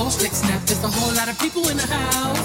whole. There's a whole lot of people in the house.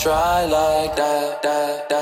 Dry like that. I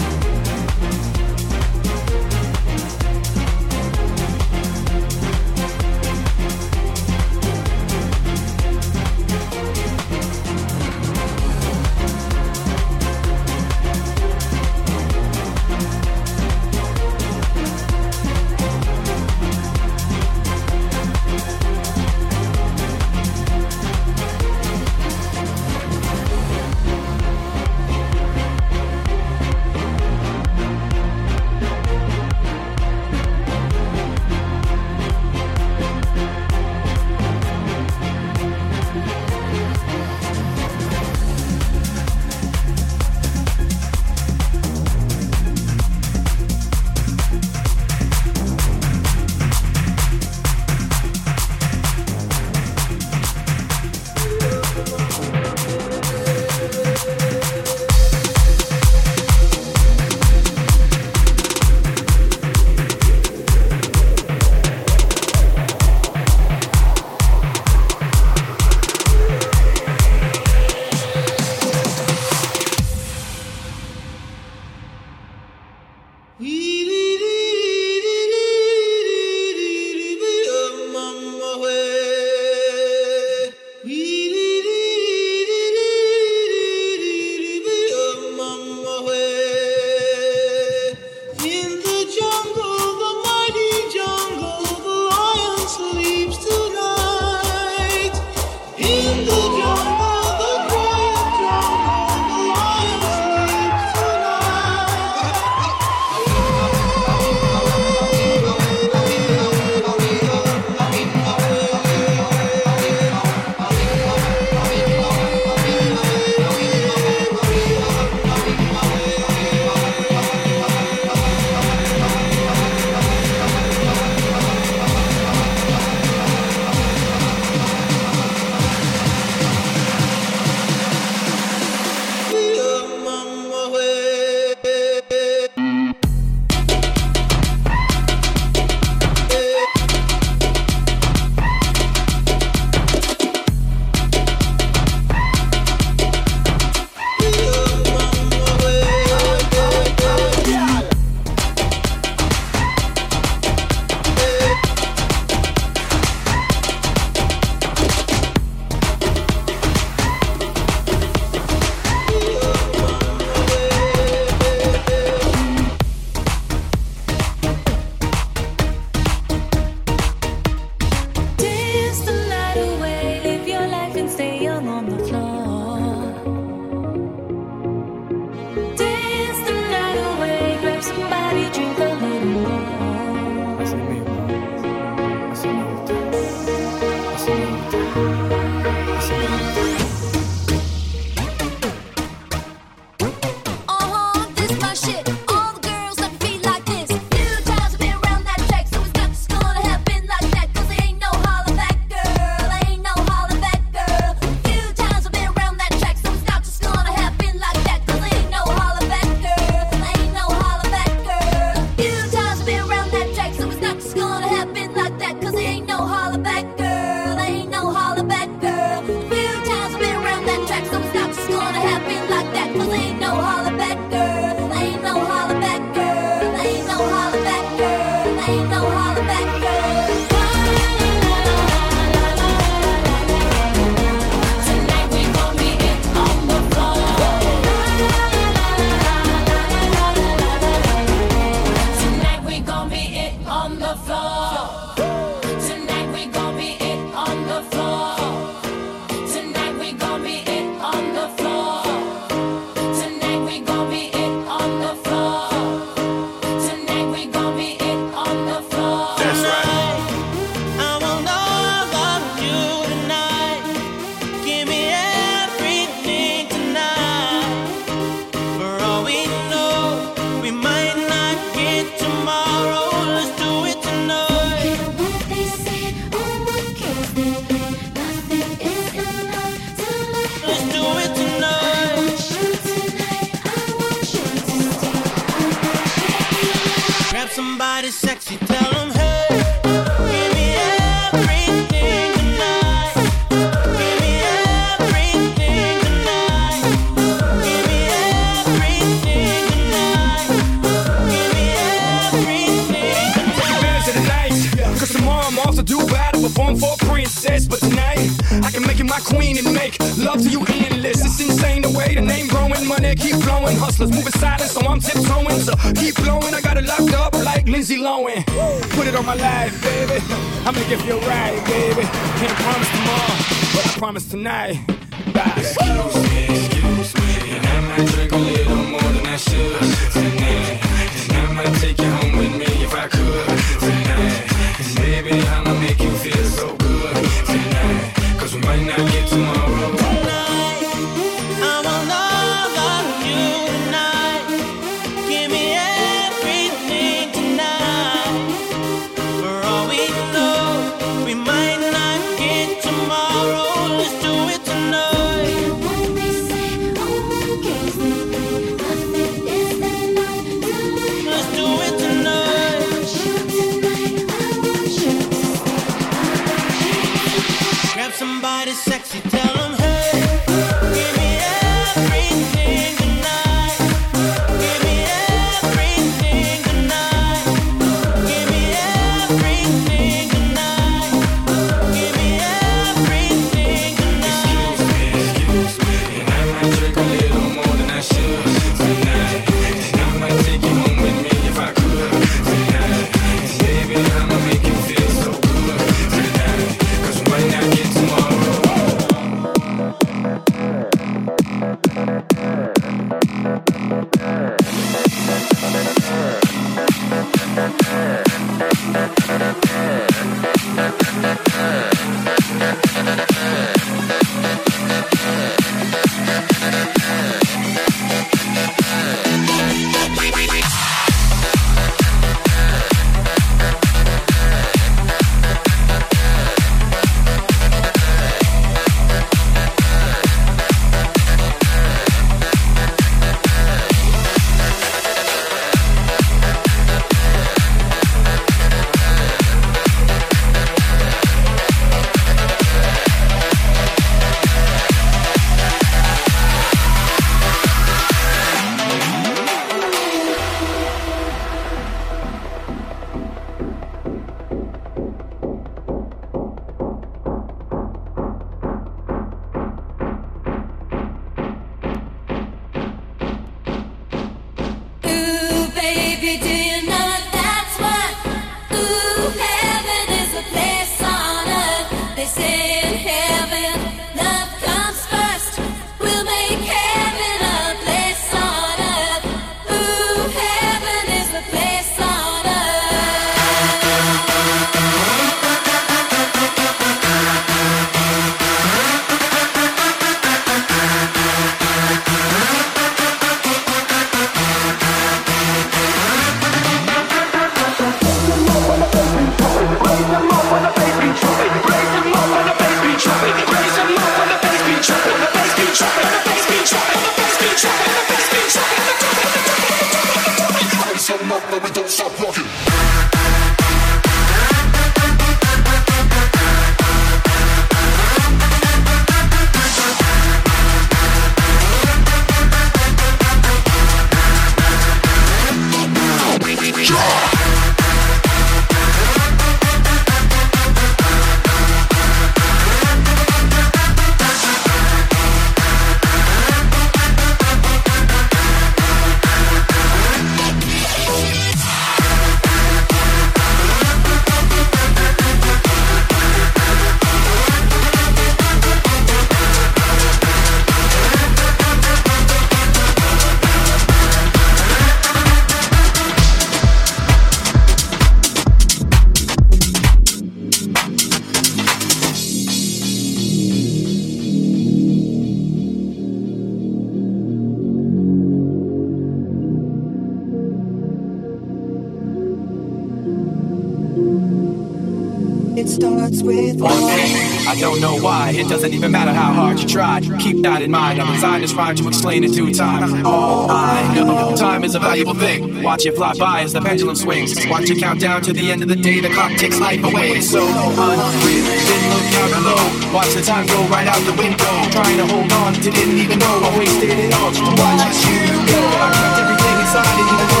starts with one thing I don't know why. It doesn't even matter how hard you try. Keep that in mind. I'm designed this rhyme to explain it to time. All I know, time is a valuable thing. Watch it fly by as the pendulum swings. Watch it count down to the end of the day. The clock takes life away. It's so unreal. Then look out below. Watch the time go right out the window. Trying to hold on to didn't even know I wasted it all just to watch you go. I kept everything inside, and even though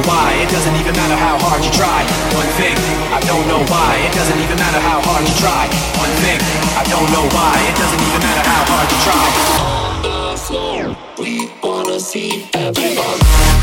know why. It doesn't even matter how hard you try. One thing, I don't know why. It doesn't even matter how hard you try. One thing, I don't know why. It doesn't even matter how hard you try. On the floor, we wanna see everybody.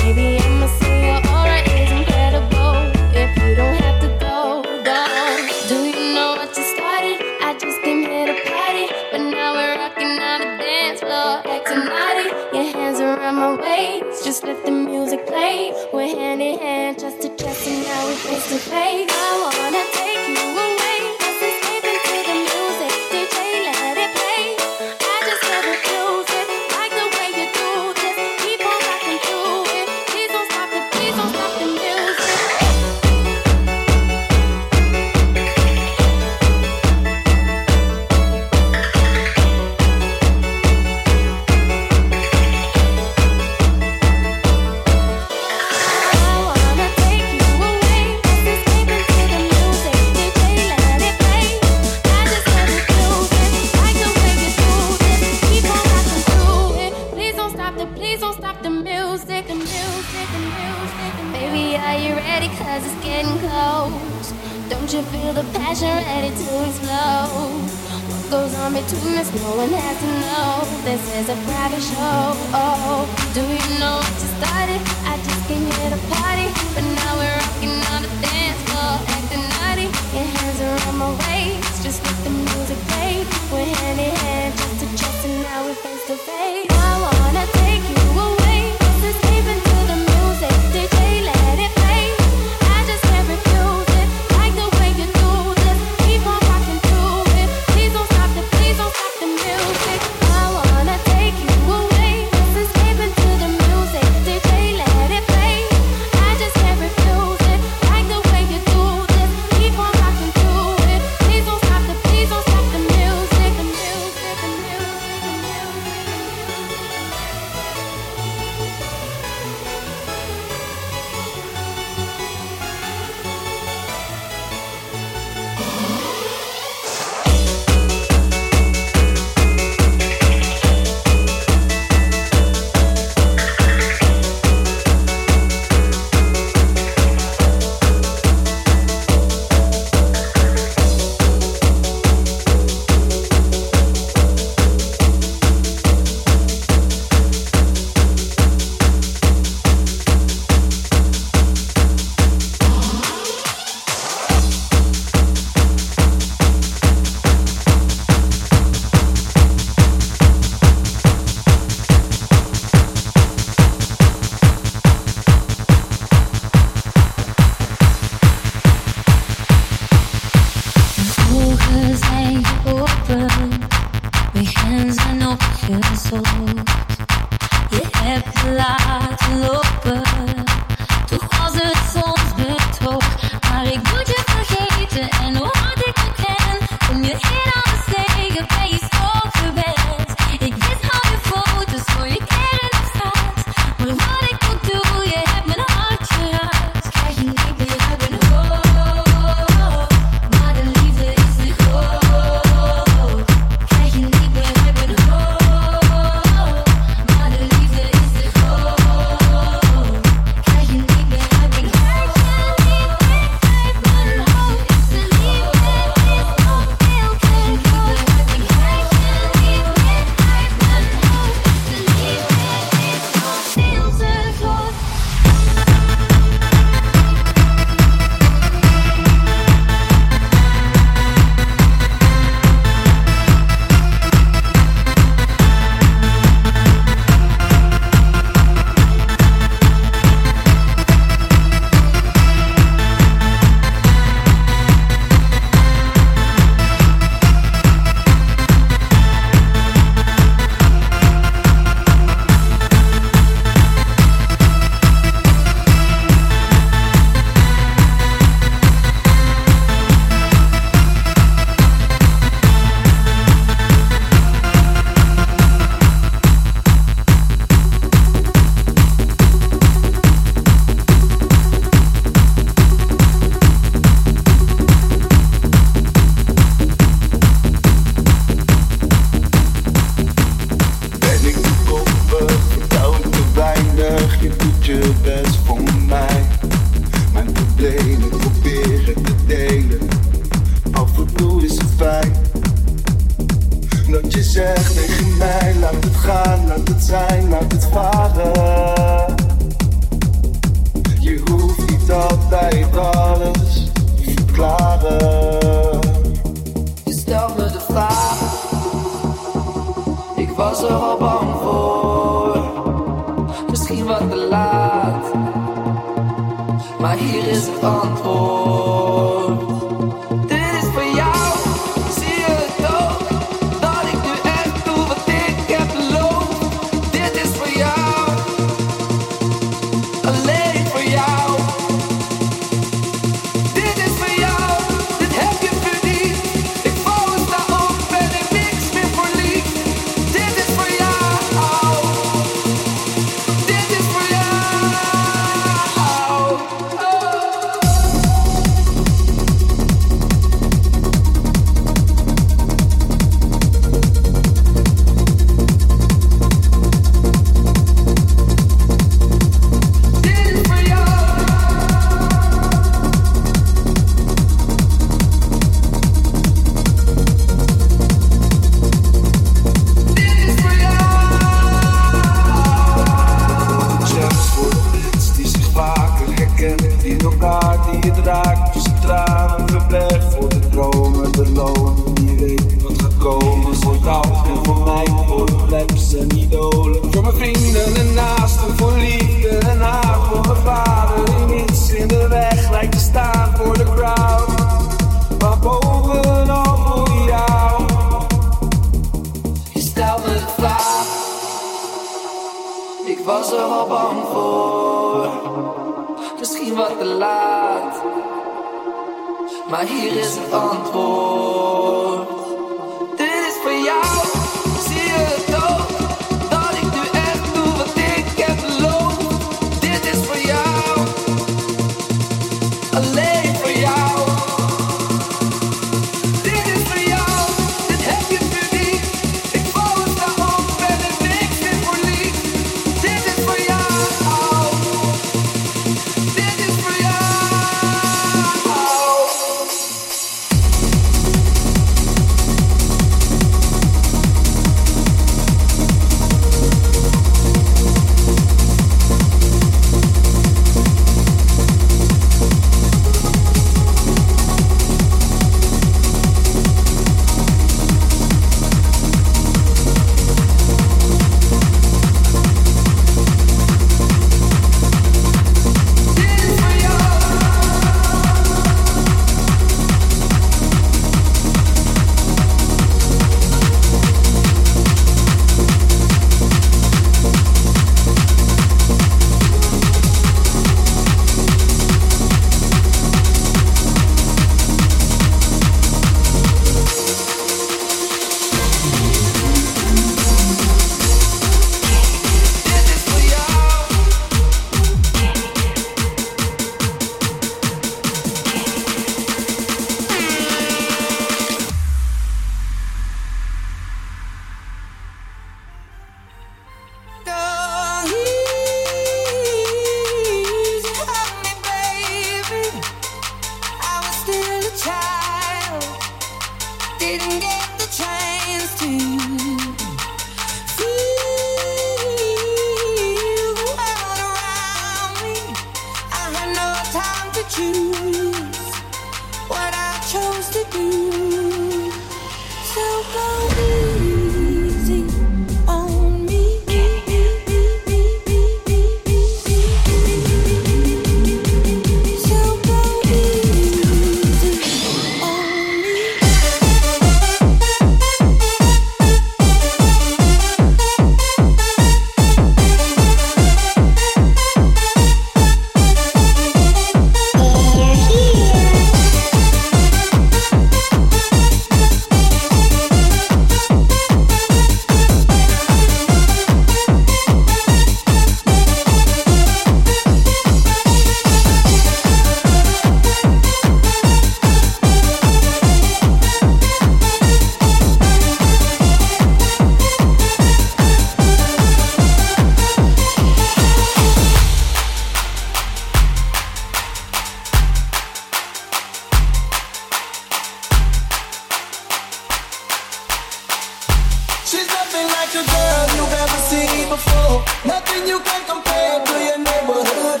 before. Nothing you can compare to your neighborhood.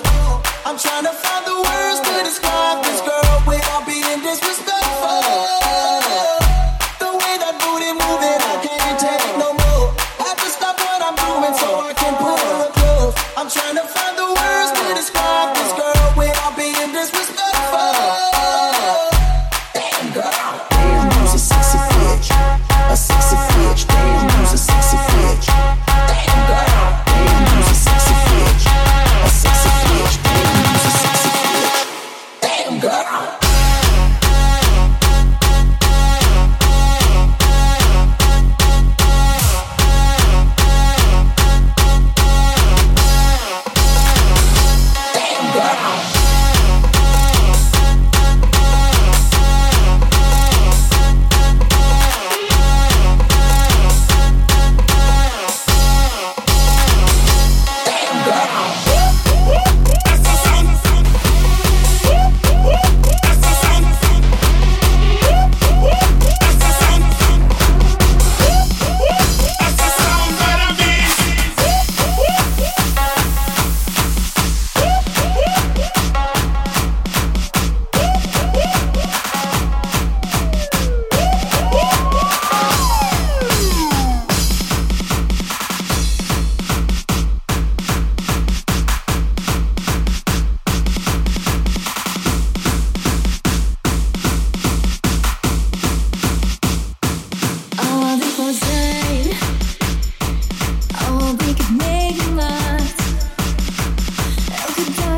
I'm trying to find the words to describe.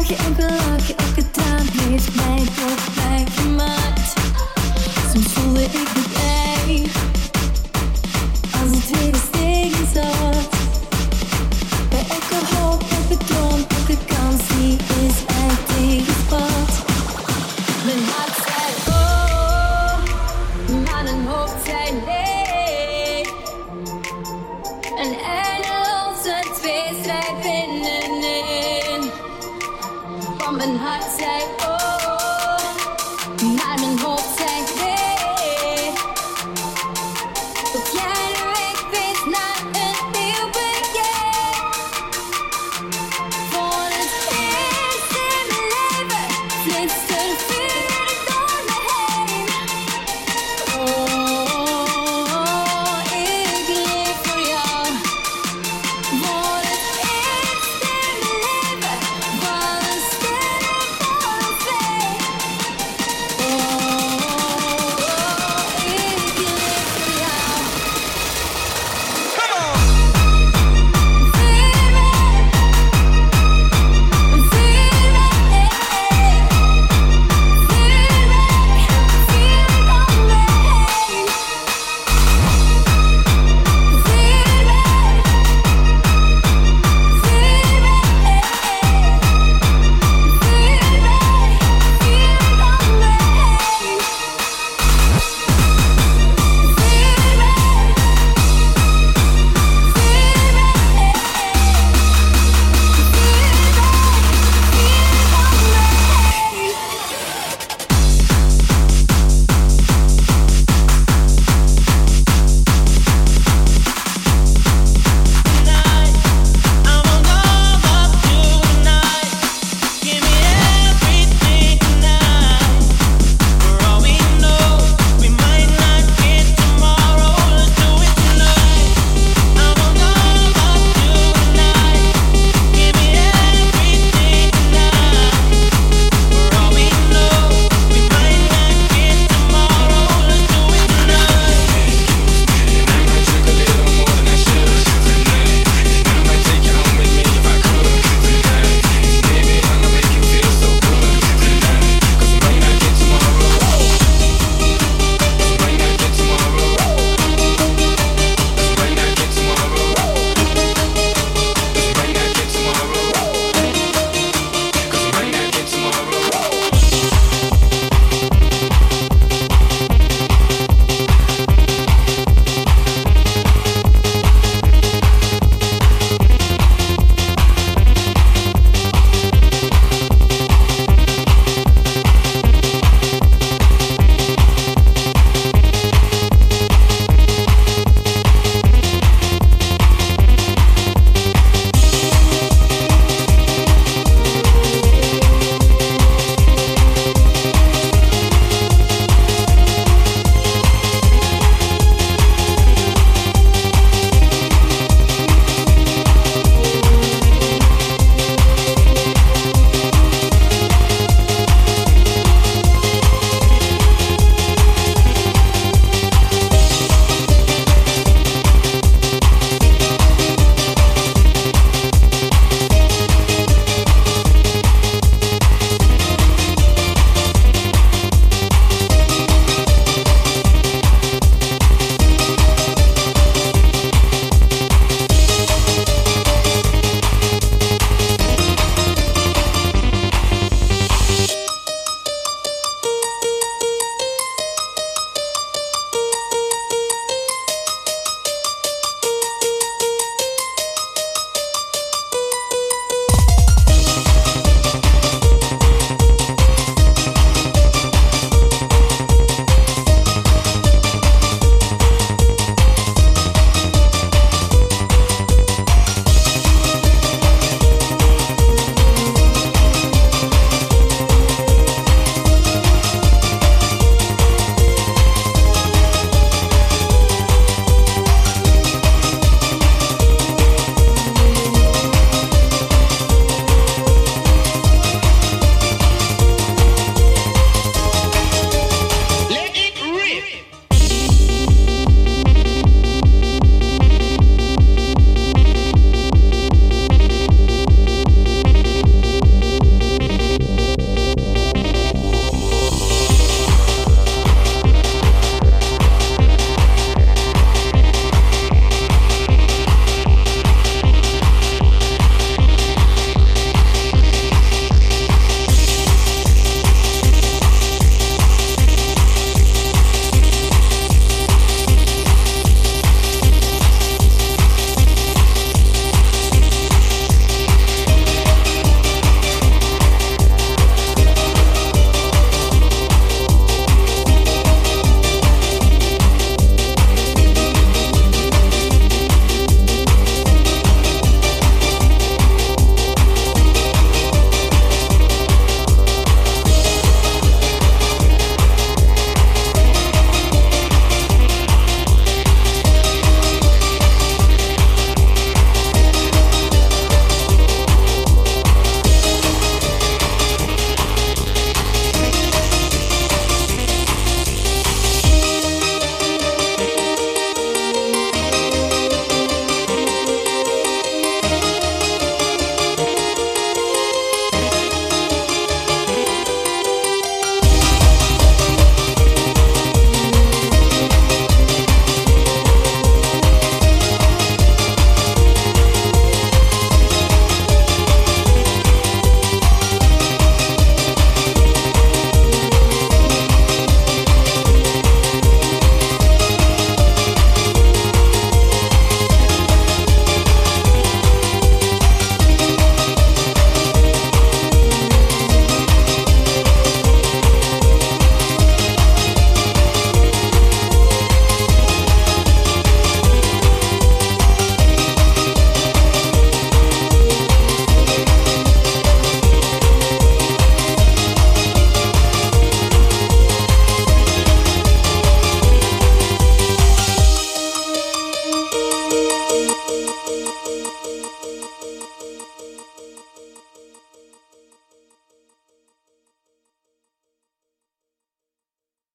like it and be like it.